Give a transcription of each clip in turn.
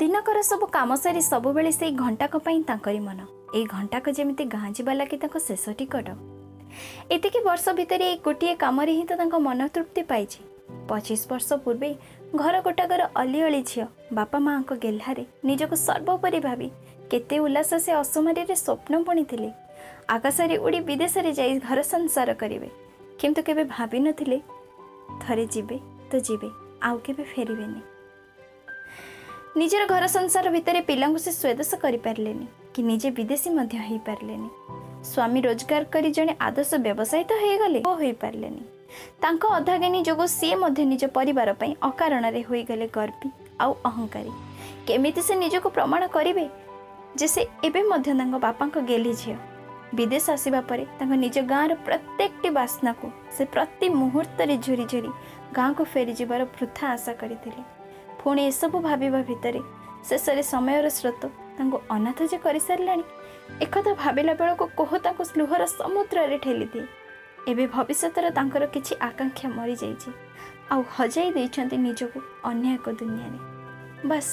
ଦିନକର ସବୁ କାମ ସାରି ସବୁବେଳେ ସେଇ ଘଣ୍ଟାକ ପାଇଁ ତାଙ୍କରି ମନ। ଏଇ ଘଣ୍ଟାକ ଯେମିତି ଗାଁ ଯିବା ଲାଗି ତାଙ୍କ ଶେଷ ଟିକଟ ଏତିକି ବର୍ଷ ଭିତରେ ଏଇ ଗୋଟିଏ କାମରେ ହିଁ ତ ତାଙ୍କ ମନ ତୃପ୍ତି ପାଇଛି। ପଚିଶ ବର୍ଷ ପୂର୍ବେ ଘର ଗୋଟାକର ଅଲିଅଳି ଝିଅ ବାପା ମାଆଙ୍କ ଗେହ୍ଲାରେ ନିଜକୁ ସର୍ବୋପରି ଭାବି କେତେ ଉଲ୍ଲାସ ସେ ଅସମୟରେ ସ୍ୱପ୍ନ ବୁଣିଥିଲେ। ଆକାଶରେ ଉଡ଼ି ବିଦେଶରେ ଯାଇ ଘର ସଂସାର କରିବେ। କିନ୍ତୁ କେବେ ଭାବିନଥିଲେ ଥରେ ଯିବେ ତ ଯିବେ ଆଉ କେବେ ଫେରିବେନି। ନିଜର ଘର ସଂସାର ଭିତରେ ପିଲାଙ୍କୁ ସେ ସ୍ୱଦେଶ କରିପାରିଲେନି କି ନିଜେ ବିଦେଶୀ ମଧ୍ୟ ହେଇପାରିଲେନି। ସ୍ୱାମୀ ରୋଜଗାର କରି ଜଣେ ଆଦର୍ଶ ବ୍ୟବସାୟୀ ତ ହେଇଗଲେ ଓ ହୋଇପାରିଲେନି। ତାଙ୍କ ଅଧାଜ୍ଞାନୀ ଯୋଗୁଁ ସିଏ ମଧ୍ୟ ନିଜ ପରିବାର ପାଇଁ ଅକାରଣରେ ହୋଇଗଲେ ଗର୍ବୀ ଆଉ ଅହଙ୍କାରୀ। କେମିତି ସେ ନିଜକୁ ପ୍ରମାଣ କରିବେ? ଯେ ସେ ଏବେ ମଧ୍ୟ ତାଙ୍କ ବାପାଙ୍କ ଗେଲି ଝିଅ। ବିଦେଶ ଆସିବା ପରେ ତାଙ୍କ ନିଜ ଗାଁର ପ୍ରତ୍ୟେକଟି ବାସ୍ନାକୁ ସେ ପ୍ରତି ମୁହୂର୍ତ୍ତରେ ଝୁରି ଝୁରି ଗାଁକୁ ଫେରିଯିବାର ବୃଥା ଆଶା କରିଥିଲେ। ପୁଣି ଏସବୁ ଭାବିବା ଭିତରେ ଶେଷରେ ସମୟର ସ୍ରୋତ ତାଙ୍କୁ ଅନାଥ ଯେ କରିସାରିଲାଣି ଏକଥା ଭାବିଲା ବେଳକୁ କୋହ ତାଙ୍କୁ ସ୍ଲୁହର ସମୁଦ୍ରରେ ଠେଲିଦିଏ। ଏବେ ଭବିଷ୍ୟତର ତାଙ୍କର କିଛି ଆକାଂକ୍ଷା ମରିଯାଇଛି ଆଉ ହଜାଇ ଦେଇଛନ୍ତି ନିଜକୁ ଅନ୍ୟ ଏକ ଦୁନିଆରେ। ବାସ୍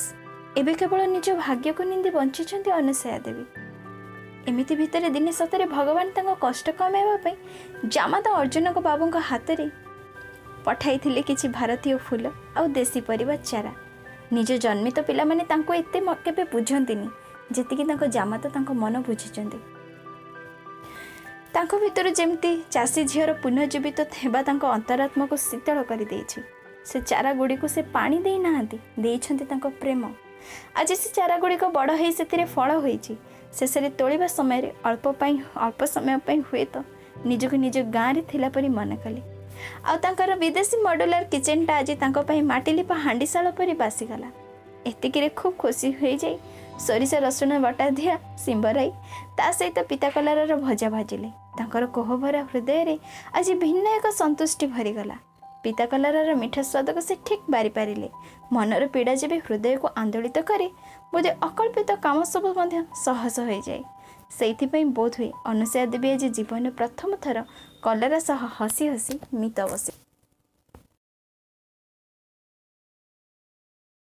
ଏବେ କେବଳ ନିଜ ଭାଗ୍ୟକୁ ନିନ୍ଦି ବଞ୍ଚିଛନ୍ତି ଅନୁସୟା ଦେବୀ। ଏମିତି ଭିତରେ ଦିନେ ସତରେ ଭଗବାନ ତାଙ୍କ କଷ୍ଟ କମାଇବା ପାଇଁ ଜାମାତା ଅର୍ଜୁନଙ୍କ ବାବୁଙ୍କ ହାତରେ ପଠାଇଥିଲେ କିଛି ଭାରତୀୟ ଫୁଲ ଆଉ ଦେଶୀ ପରିବା ଚାରା। ନିଜ ଜନ୍ମିତ ପିଲାମାନେ ତାଙ୍କୁ ଏତେ କେବେ ବୁଝନ୍ତିନି ଯେତିକି ତାଙ୍କ ଜାମାତା ତାଙ୍କ ମନ ବୁଝିଛନ୍ତି। ତାଙ୍କ ଭିତରୁ ଯେମିତି ଚାଷୀ ଝିଅର ପୁନଃଜୀବିତ ହେବା ତାଙ୍କ ଅନ୍ତରାତ୍ମାକୁ ଶୀତଳ କରିଦେଇଛି। ସେ ଚାରା ଗୁଡ଼ିକୁ ସେ ପାଣି ଦେଇନାହାନ୍ତି ଦେଇଛନ୍ତି ତାଙ୍କ ପ୍ରେମ। ଆଜି ସେ ଚାରା ଗୁଡ଼ିକ ବଡ଼ ହେଇ ସେଥିରେ ଫଳ ହୋଇଛି। ଶେଷରେ ତୋଳିବା ସମୟରେ ଅଳ୍ପ ପାଇଁ ଅଳ୍ପ ସମୟ ପାଇଁ ହୁଏତ ନିଜକୁ ନିଜ ଗାଁରେ ଥିଲା ପରି ମନେ କଲେ ଆଉ ତାଙ୍କର ବିଦେଶୀ ମଡୁଲାର କିଚେନଟା ଆଜି ତାଙ୍କ ପାଇଁ ମାଟି ଲିପା ହାଣ୍ଡିଶାଳ ପରି ବାସିଗଲା। ଏତିକିରେ ଖୁବ୍ ଖୁସି ହୋଇଯାଇ ସୋରିଷ ରସୁଣ ବଟା ଦିଆ ଶିମ୍ବରାଇ ତା ସହିତ ପିତା କଲରାର ଭଜା ଭାଜିଲେ। ତାଙ୍କର କୋହଭରା ହୃଦୟରେ ଆଜି ଭିନ୍ନ ଏକ ସନ୍ତୁଷ୍ଟି ଭରିଗଲା। ପିତା କଲରାର ମିଠା ସ୍ୱାଦକୁ ସେ ଠିକ୍ ବାରିପାରିଲେ। ମନର ପୀଡ଼ା ଯେବେ ହୃଦୟକୁ ଆନ୍ଦୋଳିତ କରେ ବୋଧେ ଅକଳ୍ପିତ କାମ ସବୁ ମଧ୍ୟ ସହଜ ହୋଇଯାଏ। ସେଇଥିପାଇଁ ବୋଧହୁଏ ଅନୁସୟା ଦେବୀ ଆଜି ଜୀବନରେ ପ୍ରଥମ ଥର କଲରା ସହ ହସି ହସି ମିତ ବସେ।